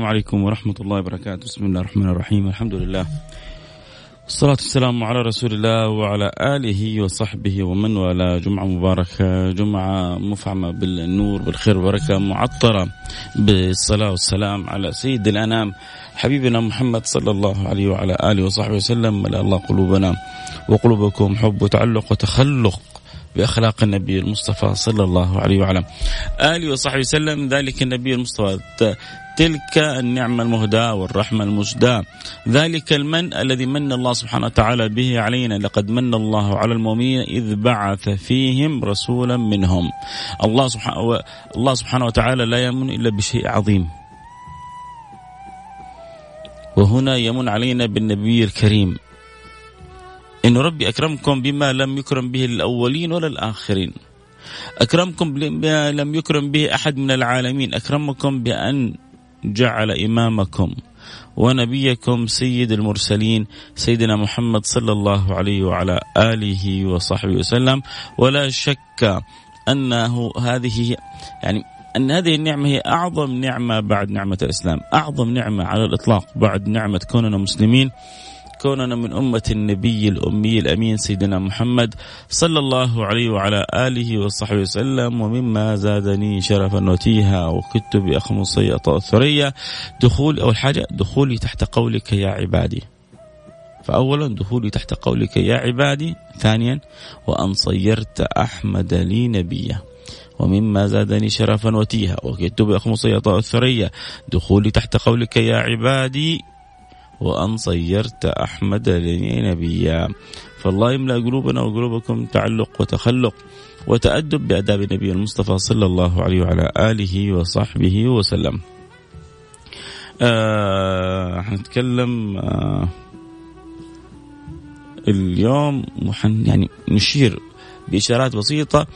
السلام عليكم ورحمة الله وبركاته. بسم الله الرحمن الرحيم. الحمد لله. والصلاة والسلام على رسول الله وعلى آله وصحبه ومن والاه. جمعة مباركة جمعة مفعمة بالنور بالخير والبركة معطرة بالصلاة والسلام على سيد الأنام حبيبنا محمد صلى الله عليه وعلى آله وصحبه وسلم. ملأ الله قلوبنا وقلوبكم حب وتعلق وتخلق بأخلاق النبي المصطفى صلى الله عليه وعلى آله وصحبه وسلم. ذلك النبي المصطفى. تلك النعمة المهداة والرحمة المسداة. ذلك المن الذي من الله سبحانه وتعالى به علينا. لقد من الله على المؤمنين إذ بعث فيهم رسولا منهم. الله سبحانه, الله سبحانه وتعالى لا يمن إلا بشيء عظيم. وهنا يمن علينا بالنبي الكريم. إن ربي أكرمكم بما لم يكرم به الأولين ولا الآخرين. أكرمكم بما لم يكرم به أحد من العالمين. أكرمكم بأن جعل إمامكم ونبيكم سيد المرسلين سيدنا محمد صلى الله عليه وعلى آله وصحبه وسلم. ولا شك أنه هذه يعني أن هذه النعمة هي أعظم نعمة بعد نعمة الإسلام أعظم نعمة على الإطلاق بعد نعمة كوننا مسلمين. كوننا من أمة النبي الأمي الأمين سيدنا محمد صلى الله عليه وعلى آله وصحبه وسلم ومما زادني شرفا وتيها وكدت بأخمص الثريا دخول أول حاجة دخولي تحت قولك يا عبادي. فأولا دخولي تحت قولك يا عبادي. ثانيا وأن صيرت أحمد لي نبيا ومما زادني شرفا وتيها وكدت بأخمص الثريا دخولي تحت قولك يا عبادي. وأن صيرت أحمد لي نبيا. فالله يملأ قلوبنا وقلوبكم تعلق وتخلق وتأدب بأداب النبي المصطفى صلى الله عليه وعلى آله وصحبه وسلم. آه حنتكلم آه اليوم وحن يعني نشير بإشارات بسيطة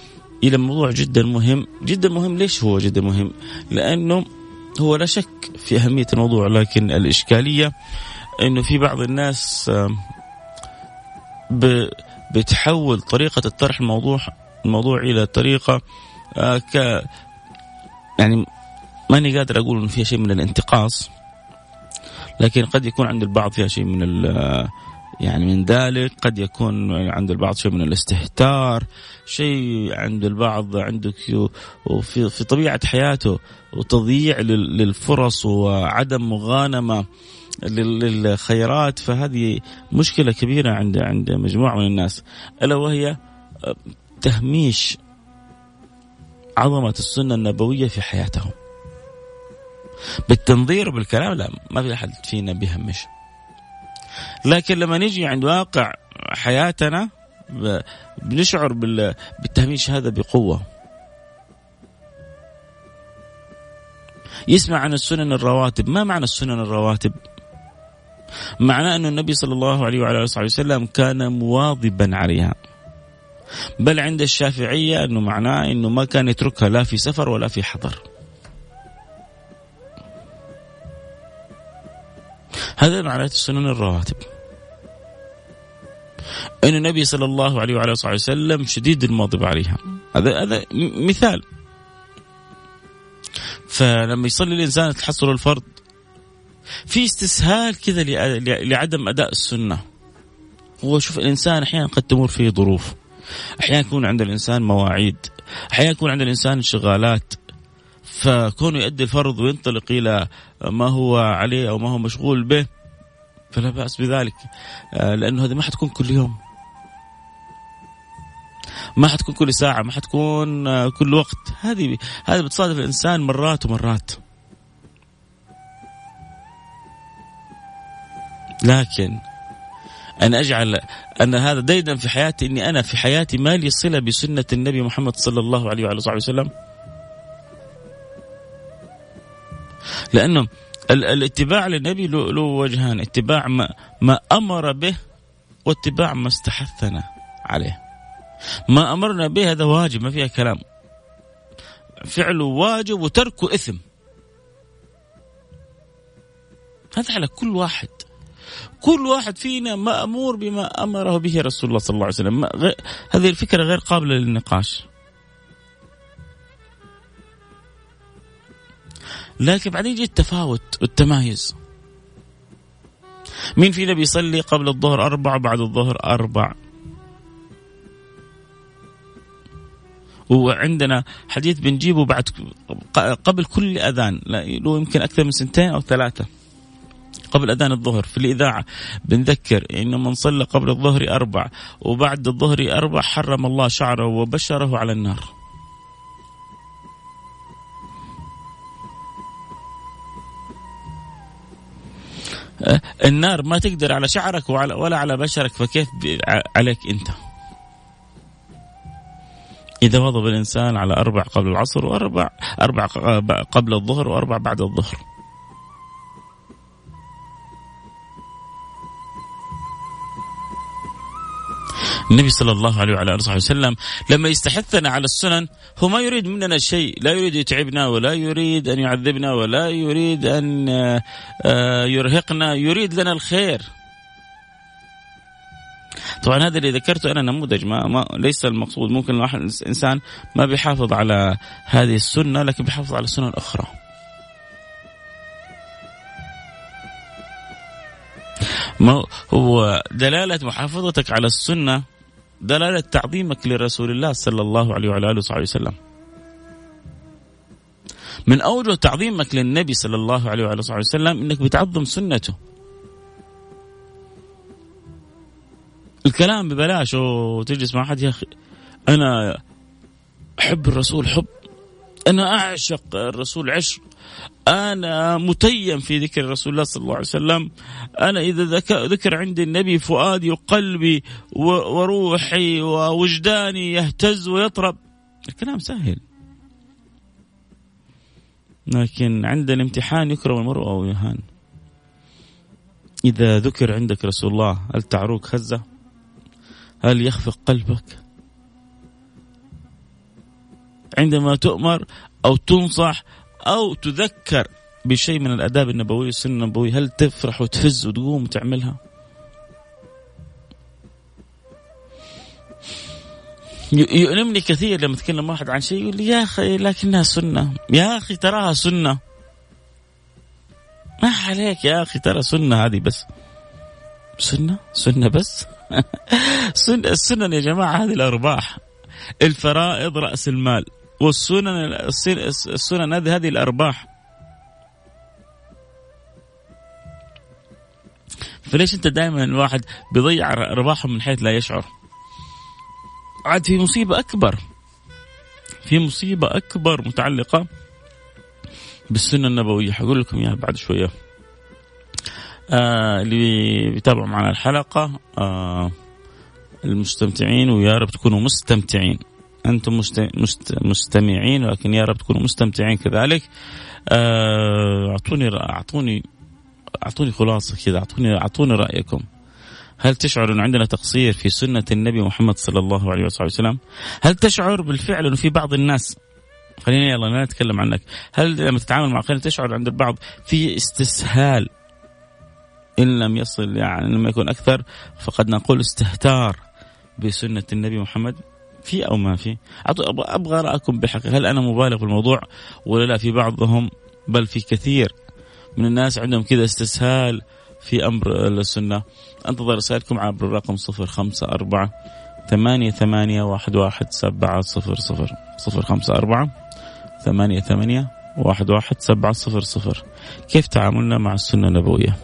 إلى موضوع جدا مهم. جدا مهم ليش هو جدا مهم؟ لأنه هو لا شك في أهمية الموضوع لكن الإشكالية إنه في بعض الناس بتحول طريقة الطرح الموضوع الموضوع إلى طريقة آه، ك يعني ماني قادر أقول إنه فيها شيء من الانتقاص لكن قد يكون عند البعض فيها شيء من يعني من ذلك قد يكون عند البعض شيء من الاستهتار شيء عند البعض عندك وفي في طبيعة حياته وتضييع للفرص وعدم مغانمة. للخيرات فهذه مشكلة كبيرة عند عند مجموعة من الناس. ألا وهي تهميش عظمة السنة النبوية في حياتهم. بالتنظير وبالكلام لا ما في أحد فينا بيهمش. لكن لما نجي عند واقع حياتنا بنشعر بالتهميش هذا بقوة. يسمع عن السنن الرواتب. ما معنى السنن الرواتب؟ معناه أن النبي صلى الله عليه وعلى آله وسلم كان مواظبا عليها. بل عند الشافعية أنه معناه أنه ما كان يتركها لا في سفر ولا في حضر. هذا معناه السنن الرواتب. أن النبي صلى الله عليه وعلى آله وسلم شديد المواظب عليها. هذا هذا مثال. فلما يصلي الإنسان تحصل الفرض في استسهال كذا لعدم أداء السنة. هو شوف الإنسان أحيانا قد تمر فيه ظروف. أحيانا يكون عند الإنسان مواعيد. أحيانا يكون عند الإنسان انشغالات. فكونه يؤدي الفرض وينطلق إلى ما هو عليه أو ما هو مشغول به فلا بأس بذلك. آه، لأنه هذه ما حتكون كل يوم. ما حتكون كل ساعة ما حتكون آه، كل وقت. هذه هذه بتصادف الإنسان مرات ومرات. لكن أن أجعل أن هذا ديدا في حياتي أني أنا في حياتي ما لي صلة بسنة النبي محمد صلى الله عليه وعلى صحبه وسلم. لأنه الاتباع للنبي له وجهان اتباع ما, ما أمر به واتباع ما استحثنا عليه. ما أمرنا به هذا واجب ما فيها كلام. فعله واجب وتركه إثم. هذا على كل واحد. كل واحد فينا مأمور بما أمره به رسول الله صلى الله عليه وسلم. هذه الفكرة غير قابلة للنقاش. لكن بعدين يجي التفاوت والتمايز مين فينا بيصلي قبل الظهر أربع وبعد الظهر أربع؟ وعندنا حديث بنجيبه بعد قبل كل أذان له يمكن أكثر من سنتين أو ثلاثة. قبل أذان الظهر في الإذاعة بنذكر إنه من صلى قبل الظهر أربع وبعد الظهر أربع حرم الله شعره وبشره على النار. أه، النار ما تقدر على شعرك ولا على بشرك فكيف عليك أنت؟ إذا وضب الإنسان على أربع قبل العصر وأربع أربع قبل الظهر وأربع بعد الظهر. النبي صلى الله عليه وعلى آله وسلم لما يستحثنا على السنن هو ما يريد مننا شيء لا يريد يتعبنا ولا يريد أن يعذبنا ولا يريد أن آه، يرهقنا يريد لنا الخير. طبعا هذا اللي ذكرته أنا نموذج ما, ما ليس المقصود. ممكن الواحد انسان ما بيحافظ على هذه السنة لكن بيحافظ على السنن الاخرى ما هو دلالة محافظتك على السنة؟ دلالة تعظيمك لرسول الله صلى الله عليه وعلى آله وصحبه وسلم. من أوجه تعظيمك للنبي صلى الله عليه وعلى وصحبه وسلم أنك بتعظم سنته. الكلام ببلاش وتجلس مع أحد يا أخي. أنا أحب الرسول حب. أنا أعشق الرسول عشق. أنا متيم في ذكر رسول الله صلى الله عليه وسلم. أنا إذا ذكر عندي النبي فؤادي وقلبي وروحي ووجداني يهتز ويطرب. الكلام سهل. لكن عندنا امتحان يكرم المرء أو يهان. إذا ذكر عندك رسول الله هل تعروك خزة هل يخفق قلبك؟ عندما تؤمر أو تنصح أو تذكر بشيء من الآداب النبوية والسنة النبوية هل تفرح وتفز وتقوم وتعملها؟ يؤلمني كثير لما أتكلم واحد عن شيء يقول لي يا أخي لكنها سنة. يا أخي تراها سنة. ما عليك يا أخي ترى سنة هذه بس. سنة؟ سنة بس؟ سنة السنن يا جماعة هذه الأرباح. الفرائض رأس المال. والسنن السنن هذه الأرباح. فليش أنت دائما الواحد بيضيع ارباحه من حيث لا يشعر؟ عاد في مصيبة أكبر. في مصيبة أكبر متعلقة بالسنة النبوية. حقول لكم إياها بعد شوية. آه اللي بيتابعوا معنا الحلقة آه المستمتعين ويا رب تكونوا مستمتعين. أنتم مست... مستمعين ولكن يا رب تكونوا مستمتعين كذلك. آه، أعطوني أعطوني أعطوني خلاصة كذا أعطوني أعطوني رأيكم. هل تشعر أن عندنا تقصير في سنة النبي محمد صلى الله عليه وسلم؟ هل تشعر بالفعل أنه في بعض الناس خلينا يلا لا نتكلم عنك. هل لما تتعامل مع خلينا تشعر عند البعض في استسهال؟ إن لم يصل يعني لما يكون أكثر فقد نقول استهتار بسنة النبي محمد في أو ما في؟ أبغى رأيكم بحقيقة هل أنا مبالغ في الموضوع ولا لا؟ في بعضهم بل في كثير من الناس عندهم كذا استسهال في أمر السنة. أنتظر رسائلكم عبر الرقم صفر خمسة أربعة ثمانية ثمانية واحد واحد سبعة صفر صفر. صفر خمسة أربعة ثمانية ثمانية واحد واحد سبعة صفر صفر. كيف تعاملنا مع السنة النبوية؟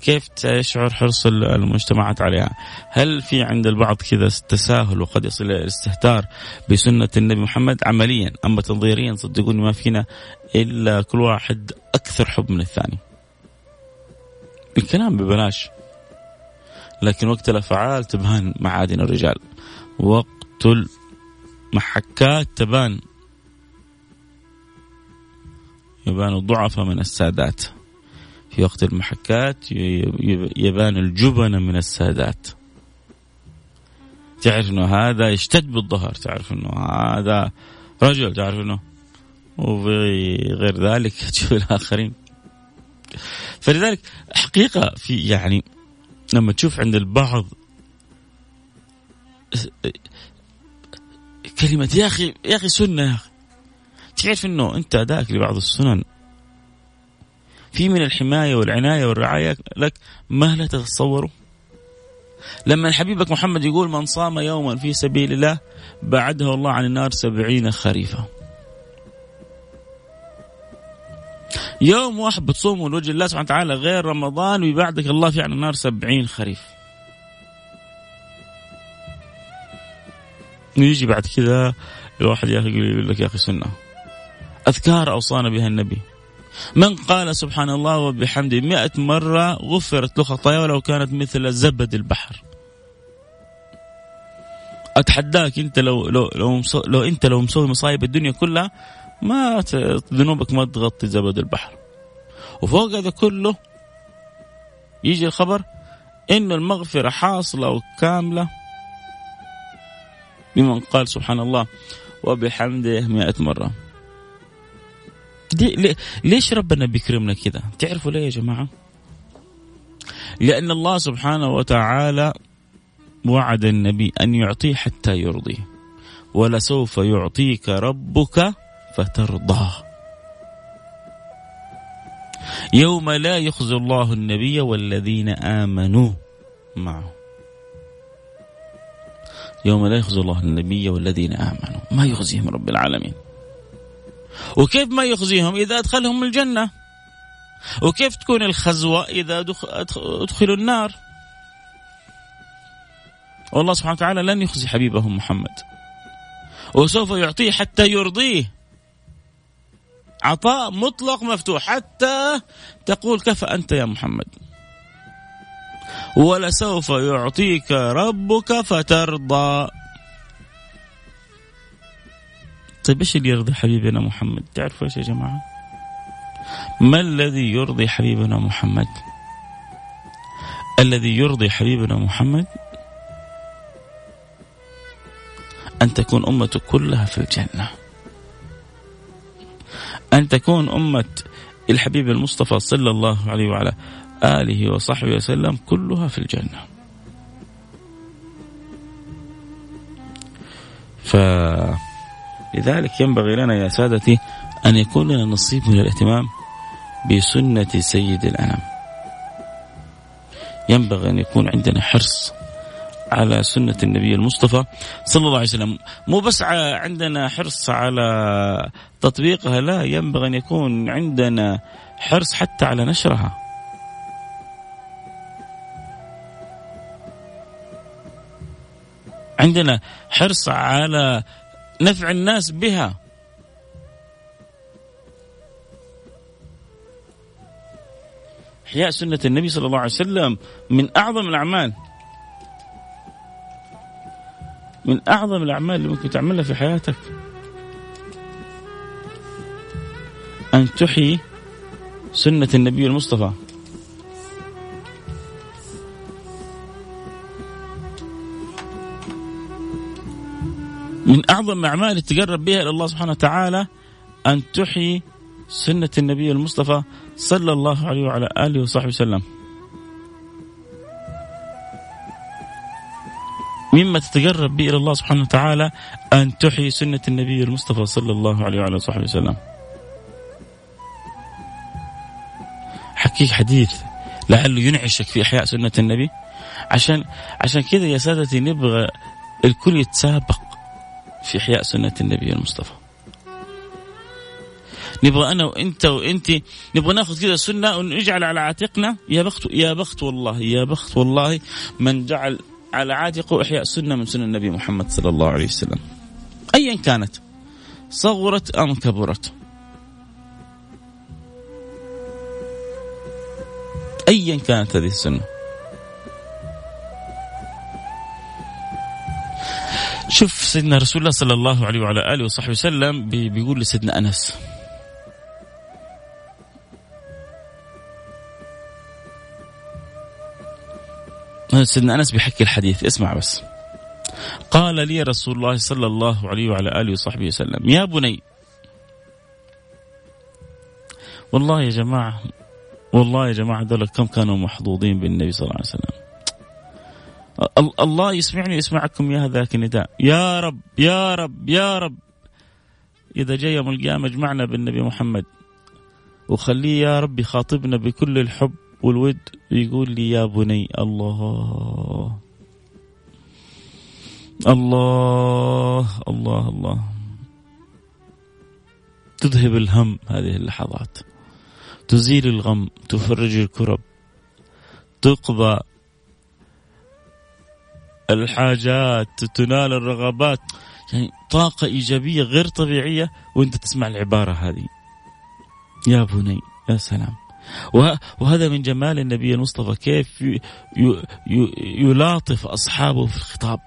كيف تشعر حرص المجتمعات عليها؟ هل في عند البعض كذا تساهل وقد يصل إلى الاستهتار بسنة النبي محمد عمليا أما تنظيريا؟ صدقوني ما فينا إلا كل واحد أكثر حب من الثاني. الكلام ببلاش. لكن وقت الأفعال تبان معادن الرجال. وقت المحكات تبان. يبان الضعفاء من السادات. في وقت المحكات يبان الجبن من السادات. تعرف إنه هذا يشتد بالظهر تعرف إنه هذا رجل تعرف إنه وفي غير ذلك تشوف الآخرين. فلذلك حقيقة في يعني لما تشوف عند البعض كلمة يا أخي يا أخي سنة يا أخي. تعرف أنه أنت أدائك لبعض السنن في من الحماية والعناية والرعاية لك ما لا تتصوره. لما حبيبك محمد يقول من صام يوما في سبيل الله بعده الله عن النار سبعين خريفا. يوم واحد بتصومه لوجه الله سبحانه وتعالى غير رمضان ويبعدك الله فيه عن النار سبعين خريف. ويجي بعد كذا الواحد يا أخي يقول لك يا أخي سنة. أذكار أوصانا بها النبي. من قال سبحان الله وبحمده مئة مرة غفرت له خطايا ولو كانت مثل زبد البحر. أتحداك أنت لو لو لو, لو أنت لو مسوي مصايب الدنيا كلها ما ذنوبك ما تغطي زبد البحر. وفوق هذا كله يجي الخبر انه المغفرة حاصلة وكاملة بمن قال سبحان الله وبحمده مئة مرة. دي ليش ربنا بيكرمنا كذا تعرفوا ليه يا جماعة؟ لأن الله سبحانه وتعالى وعد النبي أن يعطيه حتى يرضيه. ولسوف يعطيك ربك فترضى. يوم لا يخزي الله النبي والذين آمنوا معه. يوم لا يخزي الله النبي والذين آمنوا. ما يخزيهم رب العالمين. وكيف ما يخزيهم إذا أدخلهم الجنة؟ وكيف تكون الخزوة إذا أدخلوا النار؟ والله سبحانه وتعالى لن يخزي حبيبه محمد. وسوف يعطيه حتى يرضيه. عطاء مطلق مفتوح. حتى تقول كفى أنت يا محمد؟ ولسوف يعطيك ربك فترضى. طيب إيش اللي يرضي حبيبنا محمد؟ تعرفوا إيش يا جماعة؟ ما الذي يرضي حبيبنا محمد؟ الذي يرضي حبيبنا محمد أن تكون أمته كلها في الجنة. أن تكون أمة الحبيب المصطفى صلى الله عليه وعلى آله وصحبه وسلم كلها في الجنة. فلذلك ينبغي لنا يا سادتي أن يكون لنا نصيب من الاهتمام بسنة سيد الأنام. ينبغي أن يكون عندنا حرص على سنة النبي المصطفى صلى الله عليه وسلم. مو بس عندنا حرص على تطبيقها لا ينبغي أن يكون عندنا حرص حتى على نشرها. عندنا حرص على نفع الناس بها. إحياء سنة النبي صلى الله عليه وسلم من أعظم الأعمال. من أعظم الأعمال اللي ممكن تعملها في حياتك. أن تحيي سنة النبي المصطفى. من أعظم أعمال تقرب بها إلى الله سبحانه وتعالى أن تحيي سنة النبي المصطفى صلى الله عليه وعلى آله وصحبه وسلم. مما تتقرب به إلى الله سبحانه وتعالى أن تحيي سنة النبي المصطفى صلى الله عليه وعلى صحبه وسلم. حكيك حديث لعله ينعشك في إحياء سنة النبي. عشان عشان كذا يا سادتي نبغى الكل يتسابق في إحياء سنة النبي المصطفى نبغى أنا وأنت وأنت نبغى ناخذ كذا سنة ونجعل على عاتقنا يا بخت يا بخت والله يا بخت والله من جعل على عاتقه إحياء سنة من سنن النبي محمد صلى الله عليه وسلم. ايا كانت صغرت أم كبرت. ايا كانت هذه السنة. شوف سيدنا رسول الله صلى الله عليه وعلى آله وصحبه وسلم بيقول لسيدنا أنس. سيدنا أنس بيحكي الحديث اسمع بس. قال لي رسول الله صلى الله عليه وعلى آله وصحبه وسلم يا بني. والله يا جماعة والله يا جماعة دول كم كانوا محظوظين بالنبي صلى الله عليه وسلم. الله يسمعني ويسمعكم يا ذاك النداء. يا رب يا رب يا رب. إذا جاء يوم القيامة اجمعنا بالنبي محمد. وخليه يا رب يخاطبنا بكل الحب والود يقول لي يا بني الله. الله الله الله. تذهب الهم هذه اللحظات. تزيل الغم تفرج الكرب. تقضى الحاجات تنال الرغبات. يعني طاقة إيجابية غير طبيعية وأنت تسمع العبارة هذه. يا بني يا سلام. وهذا من جمال النبي المصطفى كيف يلاطف أصحابه في الخطاب.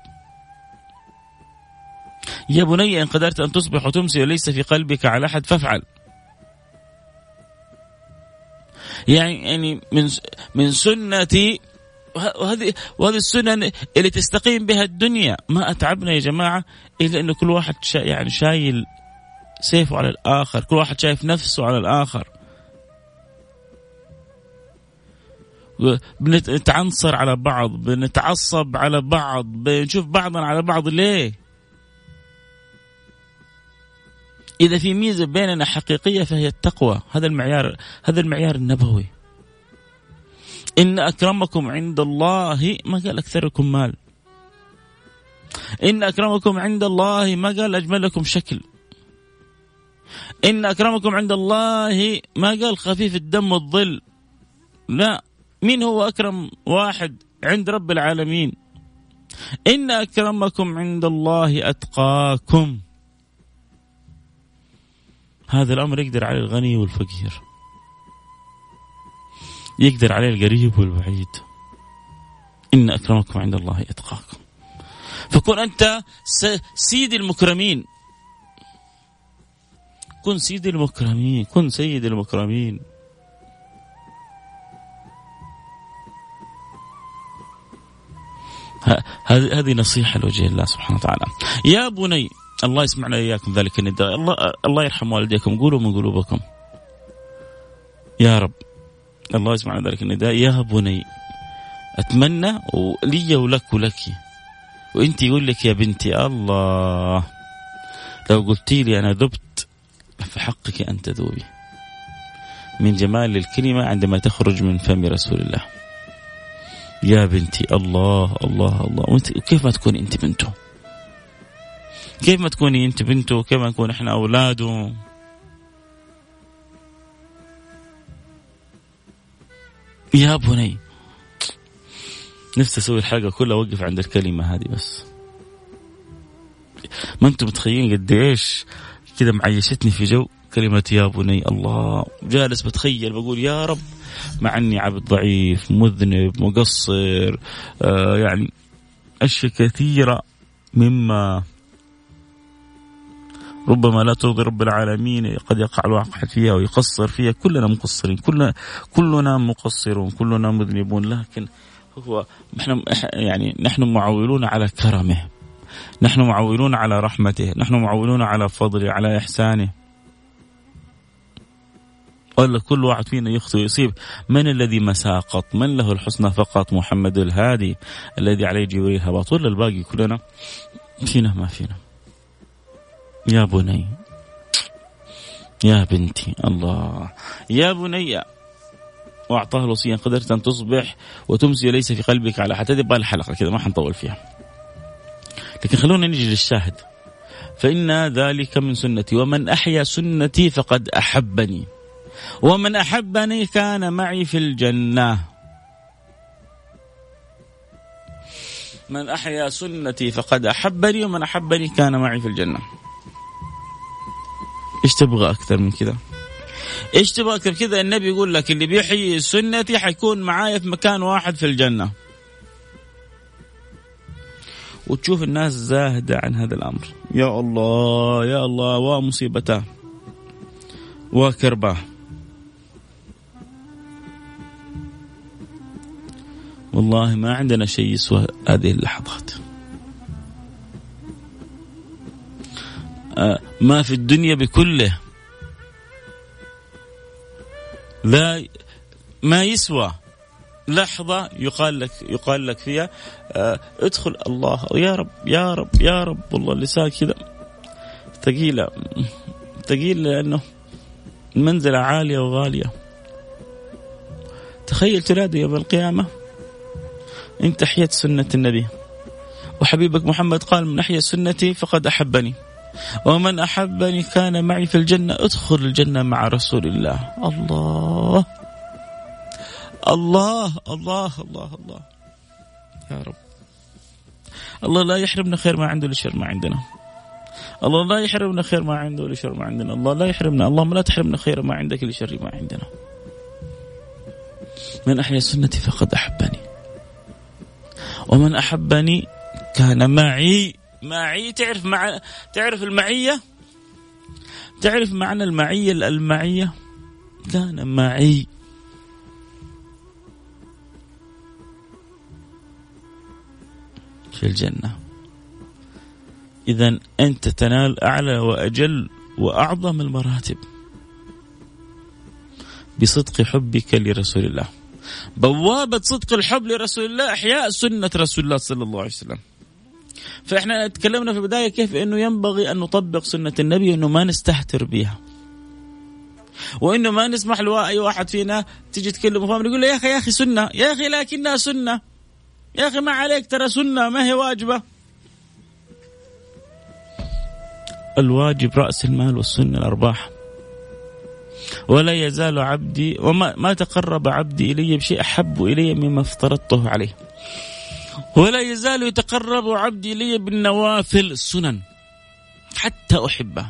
يا بني إن قدرت أن تصبح وتمسي وليس في قلبك على أحد فافعل. يعني يعني من من سنتي وهذه وهذه السنن اللي تستقيم بها الدنيا. ما أتعبنا يا جماعة إلا إنه كل واحد شا يعني شايل سيفه على الآخر، كل واحد شايف نفسه على الآخر. بنتعنصر على بعض بنتعصب على بعض بنشوف بعضنا على بعض ليه؟ إذا في ميزة بيننا حقيقية فهي التقوى. هذا المعيار هذا المعيار النبوي. إن أكرمكم عند الله ما قال أكثركم مال. إن أكرمكم عند الله ما قال أجملكم شكل. إن أكرمكم عند الله ما قال خفيف الدم والظل. لا مين هو أكرم واحد عند رب العالمين؟ إن أكرمكم عند الله أتقاكم. هذا الأمر يقدر عليه الغني والفقير. يقدر عليه القريب والبعيد. إن أكرمكم عند الله أتقاكم. فكن أنت سيد المكرمين. كن سيد المكرمين كن سيد المكرمين. هذه نصيحة لوجه الله سبحانه وتعالى. يا بني الله يسمعنا إياكم ذلك النداء. الله, الله يرحم والديكم قولوا من قلوبكم. يا رب. الله يسمعنا ذلك النداء. يا بني أتمنى لي ولك ولك. وإنت يقول لك يا بنتي الله لو قلتي لي أنا ذبت فحقك أن تذوبي. من جمال الكلمة عندما تخرج من فم رسول الله. يا بنتي الله الله الله. وإنت كيف ما تكوني أنت بنته؟ كيف ما تكوني أنت بنته؟ كيف ما نكون إحنا اولاده يا بني. نفسي أسوي الحلقة كلها اوقف عند الكلمة هذه بس. ما أنتم متخيلين قد إيش كذا معيشتني في جو كلمة يا بني الله. جالس بتخيل بقول يا رب مع إني عبد ضعيف مذنب مقصر آه يعني أشياء كثيرة مما ربما لا ترضي رب العالمين قد يقع الواقع فيها ويقصر فيها. كلنا مقصرين كلنا كلنا مقصرون كلنا مذنبون. لكن هو نحن يعني نحن معولون على كرمه. نحن معولون على رحمته. نحن معولون على فضله على إحسانه. ولا كل واحد فينا يخطئ ويصيب. من الذي ما ساقط من له الحسنى فقط؟ محمد الهادي الذي عليه جبريل هبط ولا الباقي كلنا فينا ما فينا. يا بني يا بنتي الله يا بني وأعطاه الوصية قدرت أن تصبح وتمسي ليس في قلبك على حتى تبقى الحلقة كذا ما حنطول فيها. لكن خلونا نجي للشاهد. فإن ذلك من سنتي ومن أحيا سنتي فقد أحبني. ومن أحبني كان معي في الجنة. من أحيا سنتي فقد أحبني ومن أحبني كان معي في الجنة. إيش تبغى أكثر من كذا؟ إيش تبغى أكثر كذا؟ النبي يقول لك اللي بيحيي سنتي حيكون معايا في مكان واحد في الجنة. وتشوف الناس زاهدة عن هذا الأمر. يا الله يا الله ومصيبته وكرباه والله ما عندنا شيء يسوى هذه اللحظات. ما في الدنيا بكله. لا ما يسوى. لحظة يقال لك يقال لك فيها آه، ادخل الله. يا رب يا رب يا رب والله اللسان كذا. ثقيلة. ثقيل لأنه المنزلة عالية وغالية. تخيل تنادي يوم القيامة انت حيت سنة النبي. وحبيبك محمد قال من أحيا سنتي فقد أحبني. ومن أحبني كان معي في الجنة ادخل الجنة مع رسول الله. الله. الله الله الله الله. يا رب. الله لا يحرمنا خير ما عنده لشر ما عندنا. الله لا يحرمنا خير ما عنده لشر ما عندنا. الله لا يحرمنا. اللهم لا تحرمنا خير ما عندك لشر ما عندنا. من أحيا سنتي فقد أحبني. ومن أحبني كان معي معي. تعرف مع تعرف المعية؟ تعرف معنى المعية؟ المعية كان معي. في الجنة. إذا أنت تنال أعلى وأجل وأعظم المراتب. بصدق حبك لرسول الله. بوابة صدق الحب لرسول الله إحياء سنة رسول الله صلى الله عليه وسلم. فإحنا تكلمنا في البداية كيف أنه ينبغي أن نطبق سنة النبي أنه ما نستهتر بها وإنه ما نسمح لاي واحد فينا تجي تكلمه فاهم يقول له يا أخي يا أخي سنة يا أخي لكنها سنة. يا أخي ما عليك ترى سنة ما هي واجبة. الواجب رأس المال والسنة الأرباح. ولا يزال عبدي وما ما تقرب عبدي إلي بشيء أحب إلي مما افترضته عليه. ولا يزال يتقرب عبدي الي بالنوافل السنن حتى أحبه.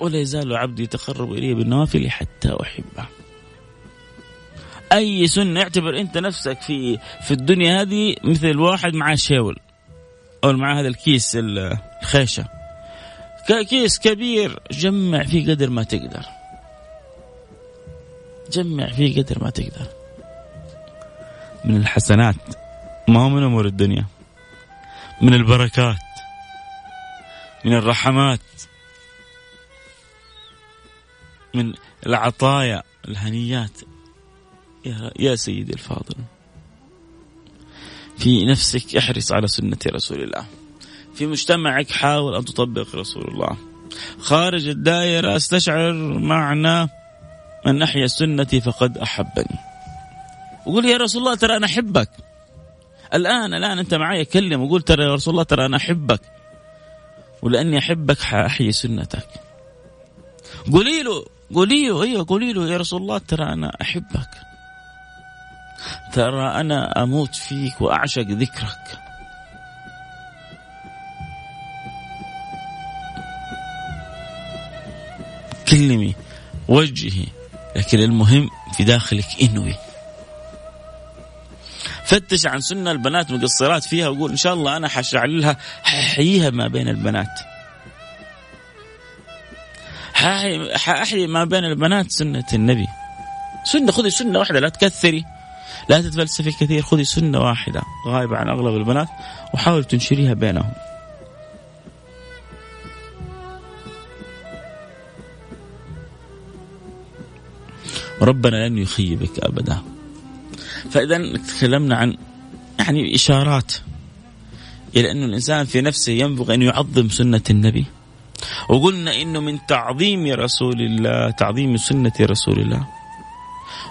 ولا يزال عبدي يتقرب إلي بالنوافل حتى أحبه. أي سنه اعتبر أنت نفسك في في الدنيا هذه مثل واحد معاه شاول أو معاه هذا الكيس الخيشة. كيس كبير جمع فيه قدر ما تقدر. جمع فيه قدر ما تقدر. من الحسنات. ما هو من أمور الدنيا؟ من البركات. من الرحمات. من العطايا الهنيات. يا, يا سيدي الفاضل. في نفسك احرص على سنة رسول الله. في مجتمعك حاول أن تطبق رسول الله. خارج الدائرة استشعر معنى من أحيا سنتي فقد أحبني. وقول يا رسول الله ترى أنا أحبك. الآن الآن أنت معي كلم وقول ترى يا رسول الله ترى أنا أحبك. ولأني أحبك حأحيي سنتك. قولي له قولي له أيوه قولي له يا رسول الله ترى أنا أحبك. ترى أنا أموت فيك وأعشق ذكرك. كلمي وجهي لكن المهم في داخلك إنوي. فتش عن سنة البنات مقصرات فيها وقول إن شاء الله أنا حشعلها ححييها ما بين البنات. حأحيي ما بين البنات سنة النبي. سنة خذي سنة واحدة لا تكثري. لا تتفلسفي كثير خذي سنة واحدة غايبة عن أغلب البنات وحاولي تنشريها بينهم. ربنا لن يخيبك أبدا. فإذا تكلمنا عن يعني إشارات إلى أن الإنسان في نفسه ينبغي أن يعظم سنة النبي. وقلنا إنه من تعظيم رسول الله تعظيم سنة رسول الله.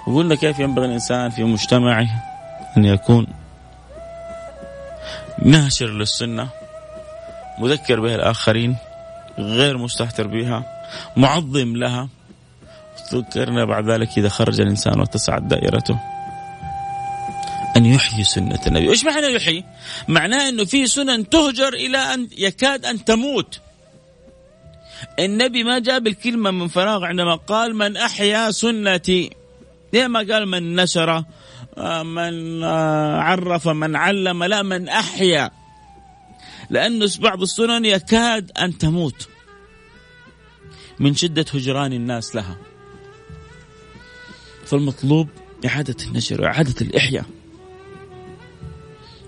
وقلنا كيف ينبغي الإنسان في مجتمعه أن يكون ناشر للسنة مذكر بها الآخرين غير مستهتر بها معظم لها. ذكرنا بعد ذلك إذا خرج الإنسان واتسعت دائرته. أن يحيي سنة النبي. إيش معنى يحيي؟ معناه أنه في سنن تهجر إلى أن يكاد أن تموت. النبي ما جاب الكلمة من فراغ عندما قال من أحيا سنتي. ليه ما قال من نشر آه، من آه، عرف من علم لا من أحيا. لأن بعض السنن يكاد أن تموت. من شدة هجران الناس لها. فالمطلوب إعادة النشر وإعادة الإحياء.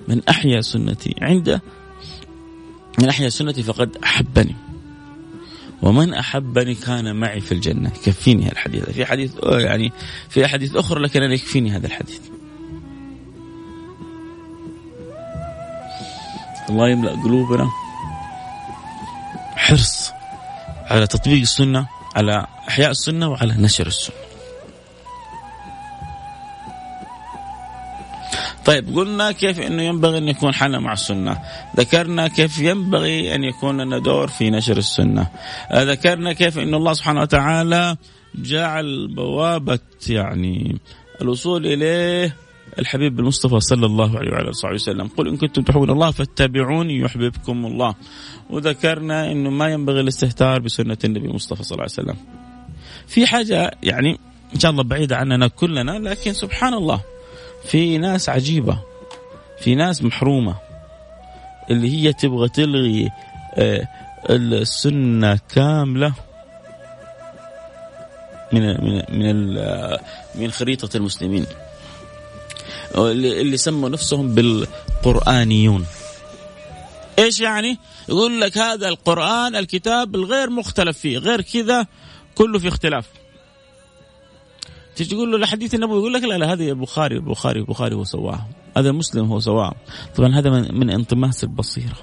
من أحيا سنتي. عنده من أحيا سنتي فقد أحبني. ومن أحبني كان معي في الجنة. يكفيني الحديث. في حديث يعني في احاديث أخرى لكن أنا يكفيني هذا الحديث. الله يملأ قلوبنا. حرص على تطبيق السنة على إحياء السنة وعلى نشر السنة. طيب قلنا كيف إنه ينبغي أن يكون حنا مع السنة، ذكرنا كيف ينبغي أن يكون لنا دور في نشر السنة، آه، ذكرنا كيف ان الله سبحانه وتعالى جعل بوابة يعني الوصول إليه الحبيب المصطفى صلى الله عليه وعلى آله وسلم. قل إن كنتم تحبون الله فاتبعوني يحببكم الله. وذكرنا إنه ما ينبغي الاستهتار بسنة النبي المصطفى صلى الله عليه وسلم. في حاجة يعني إن شاء الله بعيدة عننا كلنا لكن سبحان الله. في ناس عجيبة في ناس محرومة اللي هي تبغى تلغي آه، السنة كاملة من من من من خريطة المسلمين. اللي سموا نفسهم بالقرآنيون. إيش يعني؟ يقول لك هذا القرآن الكتاب الغير مختلف فيه غير كذا كله في اختلاف. تيجي تقول له الحديث النبوي يقول لك لا لا هذه البخاري البخاري البخاري هو سواها. هذا مسلم هو سواها. طبعا هذا من, من انطماس البصيرة.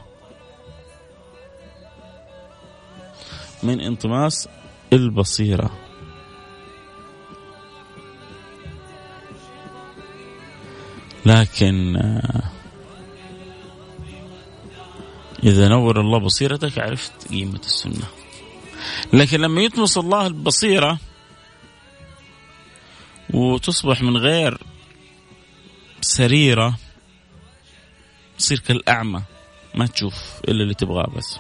من انطماس البصيرة. لكن آه، إذا نور الله بصيرتك عرفت قيمة السنة. لكن لما يطمس الله البصيرة وتصبح من غير سريرة تصير كالأعمى. ما تشوف إلا اللي تبغاه بس.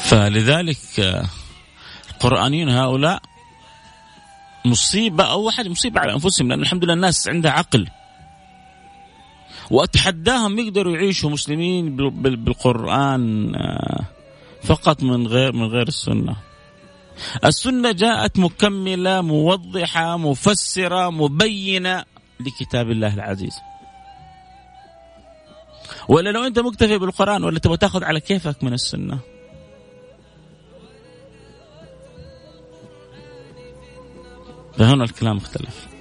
فلذلك القرآنيون هؤلاء مصيبة أول حاجة مصيبة على أنفسهم لأن الحمد لله الناس عندها عقل. واتحداهم يقدروا يعيشوا مسلمين بالقرآن آه، فقط من غير من غير السنة. السنة جاءت مكملة موضحة مفسرة مبينة لكتاب الله العزيز. ولا لو أنت مكتفي بالقرآن ولا تبغى تاخذ على كيفك من السنة. فهنا الكلام اختلف.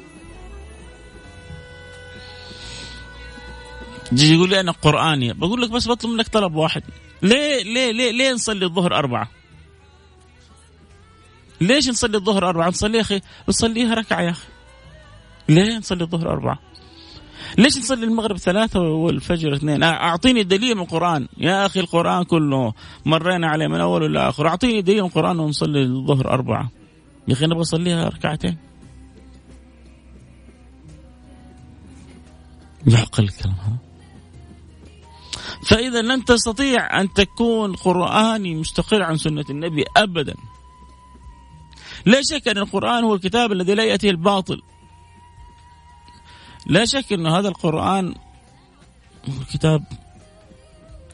يجي يقول لي أنا قرآني بقول لك بس بطلب منك طلب واحد ليه ليه ليه ليه نصلي الظهر أربعة؟ ليش نصلي الظهر أربعة؟ نصلي يا أخي نصليها ركعة يا أخي ليه نصلي الظهر أربعة؟ ليش نصلي المغرب ثلاثة والفجر اثنين؟ أعطيني دليل من القرآن، يا أخي القرآن كله مرينا عليه من أول إلى أعطيني دليل من القرآن ونصلي الظهر أربعة. يا أخي نبغى نصليها ركعتين. يعقل الكلام هذا؟ فإذا لن تستطيع أن تكون قرآني مستقل عن سنة النبي أبدا. لا شك أن القرآن هو الكتاب الذي لا يأتيه الباطل. لا شك أن هذا القرآن هو الكتاب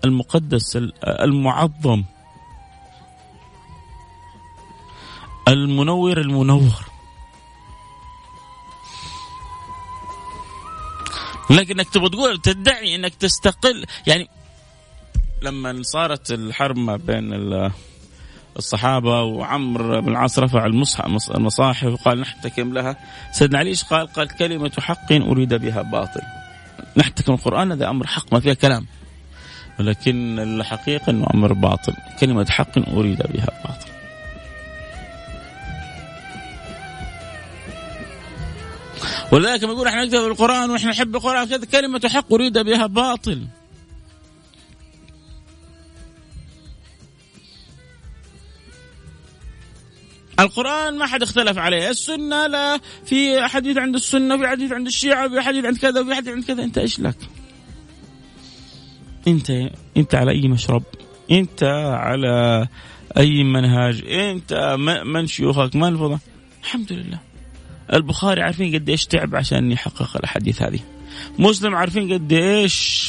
المقدس المعظم. المنور المنور. لكنك تبغى تقول تدعي أنك تستقل. يعني لما صارت الحرب ما بين الصحابة وعمر بن العاص رفع المصاحف وقال نحتكم لها. سيدنا علي إيش قال؟ قال كلمة حق أريد بها باطل. نحتكم القرآن هذا أمر حق ما فيها كلام. ولكن الحقيقة إنه أمر باطل. كلمة حق أريد بها باطل. ولذلك لما يقول إحنا نكتب القرآن وإحنا نحب القرآن كلمة حق أريد بها باطل. القرآن ما حد اختلف عليه. السنة لا في حديث عند السنة في حديث عند الشيعة في حديث عند كذا في حديث عند كذا. أنت إيش لك؟ أنت أنت على أي مشرب؟ أنت على أي منهاج؟ أنت من شيوخك؟ من الفضل؟ الحمد لله. البخاري عارفين قد إيش تعب عشان يحقق الأحاديث هذه. مسلم عارفين قد إيش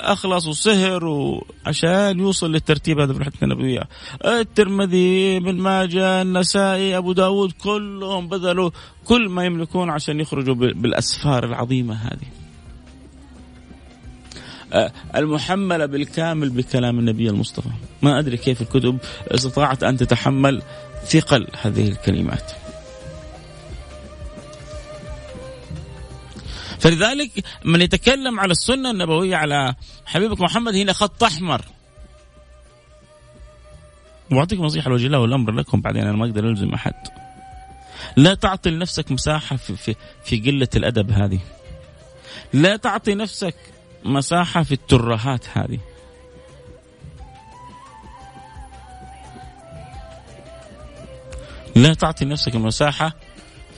أخلص وسهر وعشان يوصل للترتيب هذا في الحديث النبويه الترمذي ابن ماجه النسائي أبو داود كلهم بذلوا كل ما يملكون عشان يخرجوا بالأسفار العظيمة هذه. المحملة بالكامل بكلام النبي المصطفى. ما أدري كيف الكتب استطاعت أن تتحمل ثقل هذه الكلمات. فلذلك من يتكلم على السنة النبوية على حبيبك محمد هنا خط أحمر. وأعطيكم نصيحة لوجه الله والأمر لكم بعدين أنا ما أقدر ألزم أحد. لا تعطي لنفسك مساحة في, في, في قلة الأدب هذه. لا تعطي نفسك مساحة في الترهات هذه. لا تعطي نفسك مساحة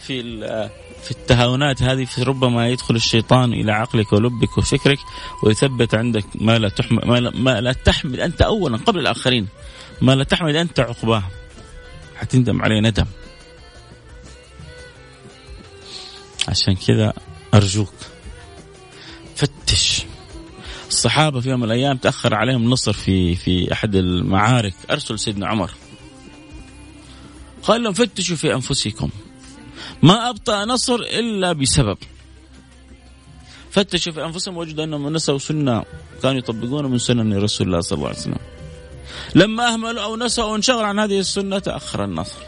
في في التهاونات هذه في ربما يدخل الشيطان إلى عقلك ولبك وفكرك ويثبت عندك ما لا تحمل ما لا, ما لا تحمل أنت اولا قبل الآخرين ما لا تحمل أنت عقباه. حتندم عليه ندم. عشان كذا أرجوك فتش. الصحابة في يوم من الأيام تأخر عليهم نصر في في أحد المعارك أرسل سيدنا عمر. قال لهم فتشوا في أنفسكم. ما أبطأ نصر إلا بسبب. فتشوا في أنفسهم وجدوا أنهم نسوا سنة كانوا يطبقون من سنن رسول الله صلى الله عليه وسلم. لما أهملوا أو نسوا أو انشغلوا عن هذه السنة تأخر النصر.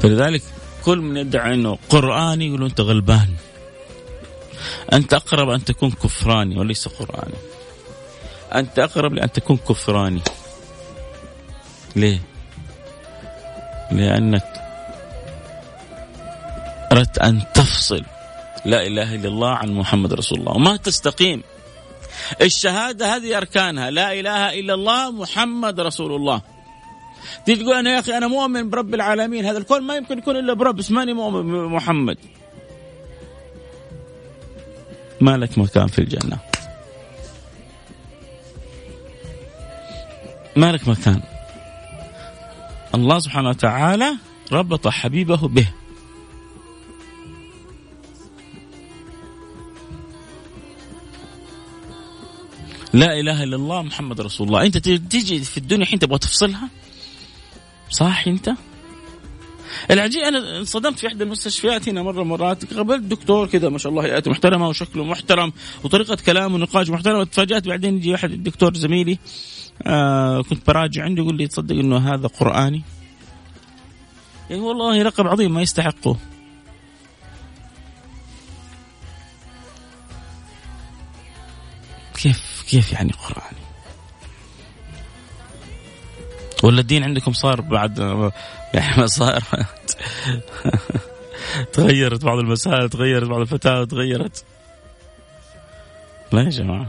فلذلك كل من يدعي إنه قرآني يقولوا أنت غلبان. أنت أقرب أن تكون كفراني وليس قرآني. أنت أقرب لأن تكون كفراني. ليه؟ لأنك أردت أن تفصل لا إله إلا الله عن محمد رسول الله. وما تستقيم. الشهادة هذه أركانها. لا إله إلا الله محمد رسول الله. تيجي تقول أنا يا أخي أنا مؤمن برب العالمين. هذا الكون ما يمكن يكون إلا برب بس ماني مؤمن بمحمد ما لك مكان في الجنة. ما لك مكان. الله سبحانه وتعالى ربط حبيبه به. لا إله إلا الله محمد رسول الله. أنت تيجي في الدنيا حين تبغى تفصلها؟ صح أنت؟ العجيب أنا انصدمت في إحدى المستشفيات هنا مرة مرات قابلت دكتور كذا ما شاء الله هيئته محترمة وشكله محترم وطريقة كلامه ونقاش محترم. تفاجأت بعدين يجي واحد الدكتور زميلي آه كنت براجع عنده يقول لي تصدق إنه هذا قرآني؟ يعني والله لقب عظيم ما يستحقه. كيف كيف يعني قراني ولا الدين عندكم صار بعد يعني صار؟ تغيرت بعض المسائل تغيرت بعض الفتاوى تغيرت. لا يا جماعة.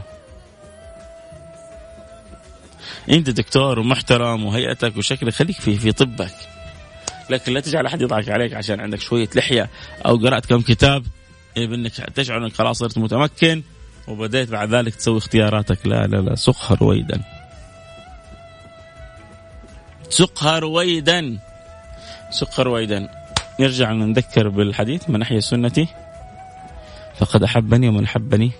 أنت دكتور ومحترم وهيئتك وشكلك خليك في في طبك. لكن لا تجعل أحد يضحك عليك عشان عندك شوية لحية أو قرأت كم كتاب. بأنك تشعر إنك خلاص صرت متمكن وبديت بعد ذلك تسوي اختياراتك. لا لا لا سقها رويدا سقها رويدا. سقها رويدا. نرجع نذكر بالحديث من أحيا سنتي. فقد أحبني ومن أحبني.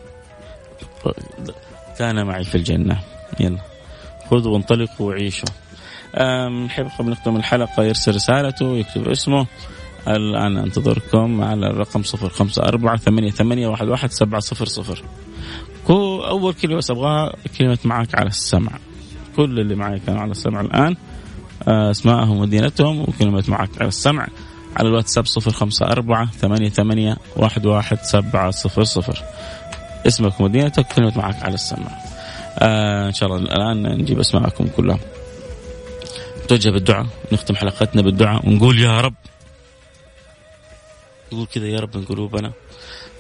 كان معي في الجنة. يلا. خذوا وانطلقوا وعيشوا. نحب قبل نختم الحلقة يرسل رسالته يكتب اسمه. الآن أنتظركم على الرقم صفر خمسة أربعة ثمانية, ثمانية واحد, واحد سبعة صفر صفر. أول كلمة بس أبغاها كلمة معك على السمع. كل اللي معي كانوا على السمع الآن. اسمائهم ومدينتهم وكلمة معك على السمع على الواتساب صفر خمسة أربعة ثمانية ثمانية واحد واحد سبعة صفر صفر. اسمك ومدينتك كلمة معك على السمع. آه إن شاء الله الآن نجيب أسماءكم كلها. نتوجه بالدعاء نختم حلقتنا بالدعاء ونقول يا رب. نقول كذا يا رب من قلوبنا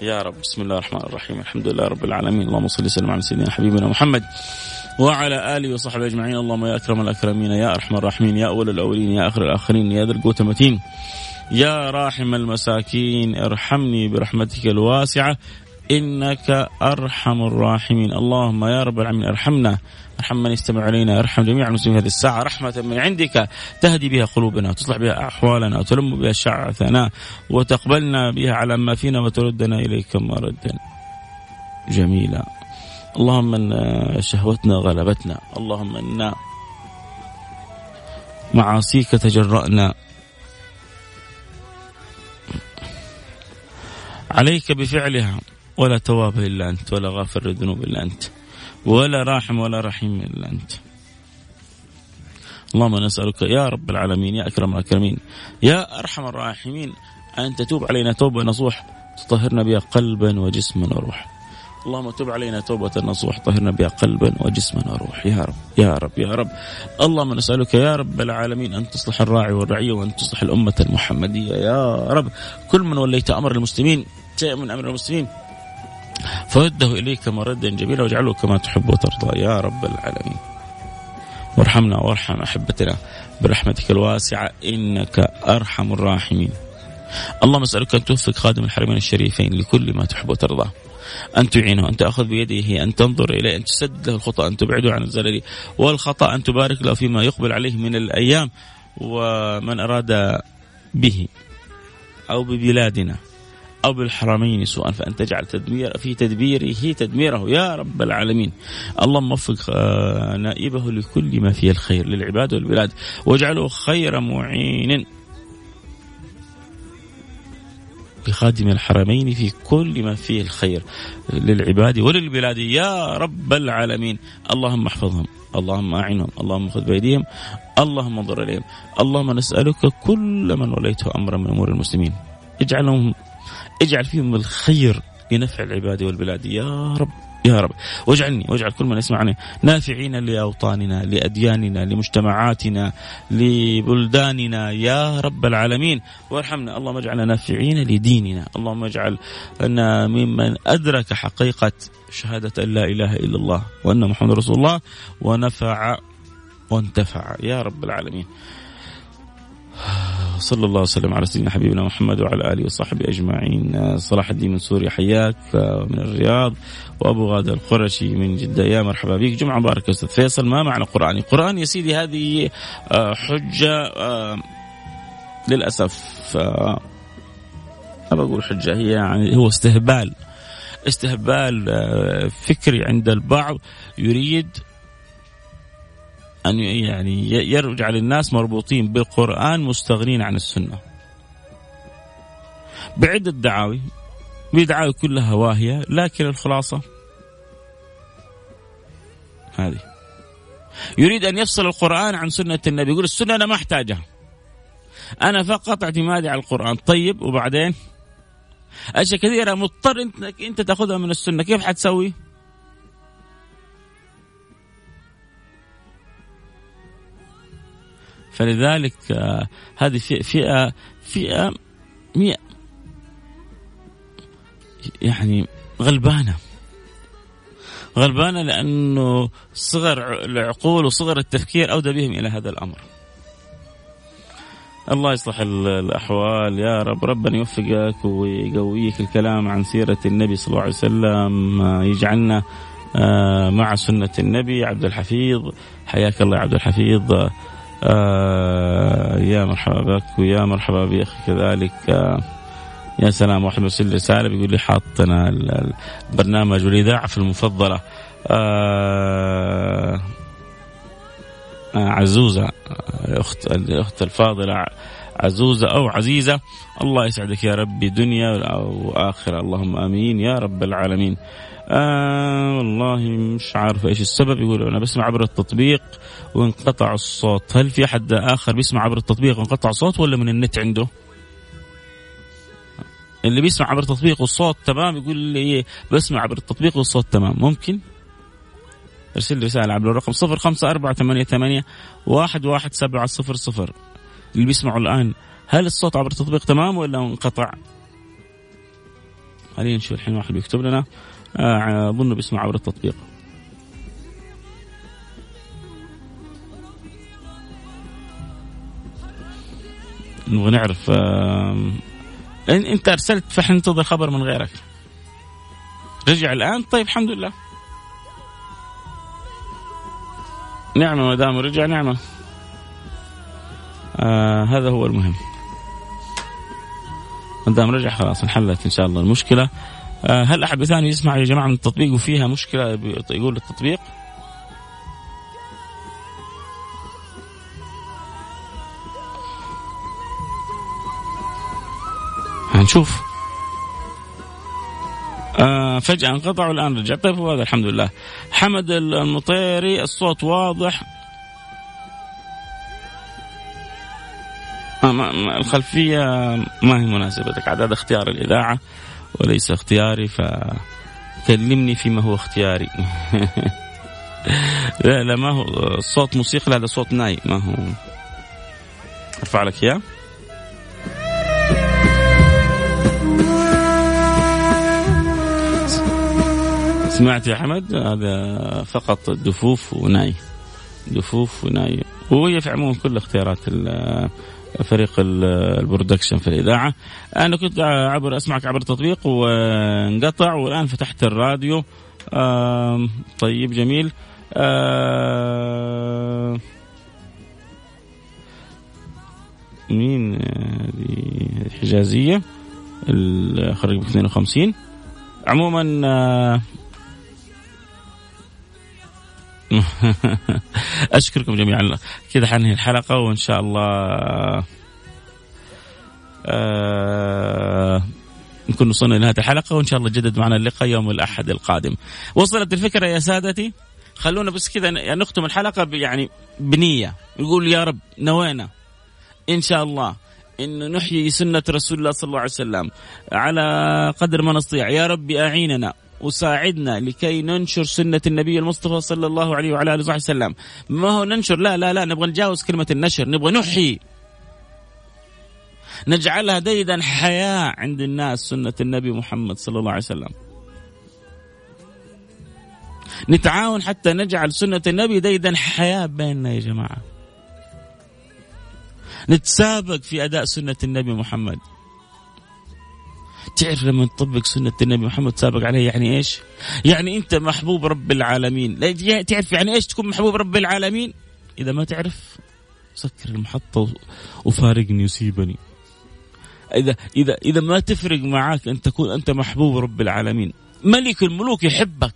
يا رب. بسم الله الرحمن الرحيم. الحمد لله رب العالمين. اللهم صل وسلم على سيدنا حبيبنا محمد وعلى آله وصحبه أجمعين. اللهم يا أكرم الأكرمين يا أرحم الراحمين يا أول الأولين يا آخر الآخرين يا ذا القوه المتين يا راحم المساكين. ارحمني برحمتك الواسعة. إنك أرحم الراحمين. اللهم يا رب العالمين أرحمنا. أرحم من يستمع علينا أرحم جميع المسلمين هذه الساعة. رحمة من عندك تهدي بها قلوبنا وتصلح بها أحوالنا وتلم بها شعثنا وتقبلنا بها على ما فينا وتردنا إليك مردا جميلا. اللهم إن شهوتنا غلبتنا. اللهم إن معاصيك تجرأنا. عليك بفعلها. ولا تواب إلا أنت ولا غافر الذنوب إلا أنت ولا راحم ولا رحيم إلا أنت. اللهم نسألك يا رب العالمين يا أكرم الأكرمين يا أرحم الراحمين أن تتوب علينا توبة نصوح تطهرنا بها قلبا وجسما وروحا اللهم تب علينا توبة نصوح طهرنا بها قلبا وجسما وروح. يا رب يا رب يا رب. اللهم نسألك يا رب العالمين أن تصلح الراعي والرعية وأن تصلح الأمة المحمدية. يا رب كل من وليت أمر المسلمين شيء من أمر المسلمين. فرده إليك مردا جميلا واجعله كما تحب وترضى. يا رب العالمين. وارحمنا وارحم أحبتنا. برحمتك الواسعة إنك أرحم الراحمين. اللهم أسألك أن توفق خادم الحرمين الشريفين لكل ما تحب وترضى. أن تعينه أن تأخذ بيده أن تنظر إليه أن تسد له الخطأ أن تبعده عن الزلل والخطأ أن تبارك له فيما يقبل عليه من الأيام ومن أراد به أو ببلادنا. أو بالحرمين سوءا فأن تجعل تدمير في تدبيره تدميره. يا رب العالمين. اللهم وفق آه، نائبه لكل ما فيه الخير للعباد والبلاد. واجعله خير معين. بخادم الحرمين في كل ما فيه الخير للعباد وللبلاد. يا رب العالمين. اللهم احفظهم. اللهم اعنهم اللهم خذ بأيديهم. اللهم انظر إليهم. اللهم نسألك كل من وليته أمرا من أمور المسلمين. اجعلهم اجعل فيهم الخير لنفع العباد والبلاد. يا رب يا رب. واجعلني واجعل كل من يسمعني نافعين لأوطاننا لأدياننا لمجتمعاتنا لبلداننا. يا رب العالمين. وارحمنا. اللهم اجعلنا نافعين لديننا. اللهم اجعلنا ممن أدرك حقيقة شهادة أن لا إله إلا الله وأن محمد رسول الله ونفع وانتفع. يا رب العالمين. صلى الله وسلم على سيدنا حبيبنا محمد وعلى آله وصحبه أجمعين. صلاح الدين من سوريا حياك من الرياض وأبو غادة القرشي من جدة. يا مرحبا بك. جمعة مباركة أستاذ فيصل. ما معنى قراني؟ قران يا سيدي هذه آه، حجة آه، للأسف آه، ما بقول حجة هي يعني هو استهبال استهبال فكري عند البعض. يريد أن يعني يرجع للناس مربوطين بالقرآن مستغنين عن السنة. بعدة دعاوي بدعاوي كلها واهية لكن الخلاصة هذه. يريد أن يفصل القرآن عن سنة النبي يقول السنة أنا ما أحتاجها. أنا فقط اعتمادي على القرآن. طيب وبعدين؟ أشياء كثيرة مضطر أنت أنت تأخذها من السنة. كيف حتسوي؟ فلذلك آه، هذه فئة فئة مئة يعني غلبانة. غلبانة لأنه صغر العقول وصغر التفكير أودى بهم إلى هذا الأمر. الله يصلح الأحوال. يا رب ربنا يوفقك ويقويك الكلام عن سيرة النبي صلى الله عليه وسلم يجعلنا آه، مع سنة النبي عبد الحفيظ. حياك الله يا عبد الحفيظ. آه، يا مرحبا بك ويا مرحبا بأخي كذلك. آه، يا سلام واحد مرسل رسالة بيقول لي حاطنا البرنامج والإذاعة في المفضلة. عزوزة أخت الأخت الفاضلة عزوزة أو عزيزة الله يسعدك يا ربي دنيا وآخرة اللهم آمين يا رب العالمين. آه والله مش عارف إيش السبب يقول أنا بسمع عبر التطبيق وانقطع الصوت. هل في أحد آخر بيسمع عبر التطبيق وانقطع الصوت ولا من النت عنده؟ اللي بيسمع عبر التطبيق والصوت تمام يقول لي بسمع عبر التطبيق والصوت تمام. ممكن؟ ارسل لي رسالة عبر الرقم صفر خمسة أربعة ثمانية ثمانية واحد واحد سبعة صفر صفر. اللي بيسمعوا الآن هل الصوت عبر التطبيق تمام ولا انقطع؟ خلينا نشوف الحين واحد بيكتب لنا. آه، أظن بيسمع عبر التطبيق. نبغى نعرف أنت أرسلت فحننتظر خبر من غيرك. رجع الآن؟ طيب الحمد لله. نعمة ما دام رجع نعمة. آه هذا هو المهم. ما دام رجع خلاص انحلت إن شاء الله المشكلة. آه، هل أحد ثاني يسمع يا جماعة من التطبيق وفيها مشكلة؟ يقول التطبيق. هنشوف آه فجأة انقطع والآن رجع. طيب هذا الحمد لله. حمد المطيري الصوت واضح. آه ما الخلفية ما هي مناسبة لك. عدد اختيار الإذاعة وليس اختياري فكلمني فيما هو اختياري. لا لا ما هو صوت موسيقى هذا صوت ناي. ما هو؟ أرفع لك إياه. سمعت يا حمد هذا فقط دفوف وناي. دفوف وناي. وهي في عموم كل اختيارات فريق البرودكشن في الإذاعة. أنا كنت عبر أسمعك عبر التطبيق وانقطع والآن فتحت الراديو. طيب جميل. مين هذه؟ حجازية خرج ب 52 عموما اشكركم جميعا. كذا حنهي الحلقة وإن شاء الله آه نكون وصلنا لنهاية الحلقة وإن شاء الله جدد معنا اللقاء يوم الأحد القادم. وصلت الفكرة يا سادتي؟ خلونا بس كذا نختم الحلقة يعني بنية. يقول يا رب نوينا. إن شاء الله. انه نحيي سنة رسول الله صلى الله عليه وسلم. على قدر ما نستطيع. يا رب أعيننا. وساعدنا لكي ننشر سنة النبي المصطفى صلى الله عليه وعلى آله وصحبه وسلم. ما هو ننشر؟ لا لا لا نبغى نتجاوز كلمة النشر نبغى نحيي نجعلها ديدا حياة عند الناس سنة النبي محمد صلى الله عليه وسلم. نتعاون حتى نجعل سنة النبي ديدا حياة بيننا يا جماعة. نتسابق في أداء سنة النبي محمد. تعرف لما تطبق سنة النبي محمد سابق عليه يعني إيش؟ يعني أنت محبوب رب العالمين، لا تعرف يعني إيش تكون محبوب رب العالمين؟ إذا ما تعرف سكر المحطة وفارقني وسيبني. إذا إذا إذا ما تفرق معاك أن تكون أنت محبوب رب العالمين، ملك الملوك يحبك.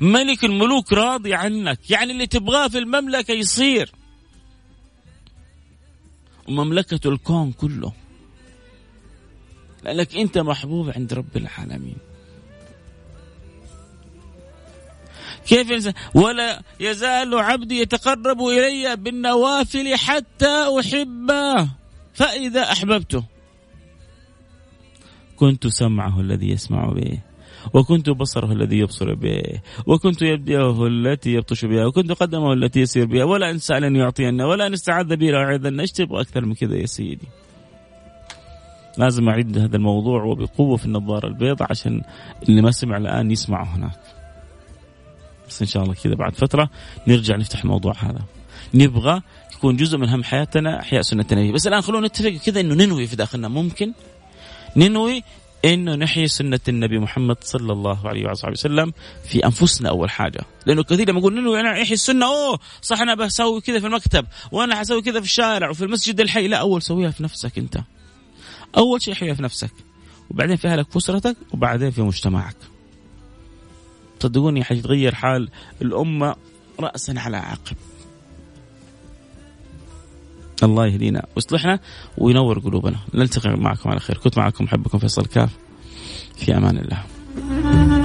ملك الملوك راضي عنك، يعني اللي تبغاه في المملكة يصير. ومملكة الكون كله لأنك أنت محبوب عند رب العالمين. كيف ولا يزال عبدي يتقرب إلي بالنوافل حتى أحبه. فإذا أحببته كنت سمعه الذي يسمع به وكنت بصره الذي يبصر به وكنت يده التي يبطش بها وكنت قدمه التي يسير بها ولا إن سألني يعطينا ولا إن استعاذ بي لأعيذن تبغى أكثر من كذا يا سيدي. لازم أعيد هذا الموضوع وبقوة في النظارة البيضاء عشان اللي ما سمع الآن يسمعه هناك. بس إن شاء الله كذا بعد فترة نرجع نفتح الموضوع هذا. نبغى يكون جزء من هم حياتنا أحياء سنة النبي بس الآن خلونا نتفق كذا إنه ننوي في داخلنا ممكن ننوي إنه نحيي سنة النبي محمد صلى الله عليه اله وسلم في أنفسنا أول حاجة، لأنه كثير لما نقول ننوي أنا أحيي السنة أوه صح أنا بسوي كذا في المكتب وأنا حسوي كذا في الشارع وفي المسجد الحي، لا أول سويها في نفسك أنت. أول شيء احييها في نفسك وبعدين في أهلك في اسرتك وبعدين في مجتمعك. صدقوني حيتغير حال الأمة راسا على عقب. الله يهدينا. ويصلحنا وينور قلوبنا. نلتقي معكم على خير. كنت معكم حبكم فيصل كاف. في أمان الله.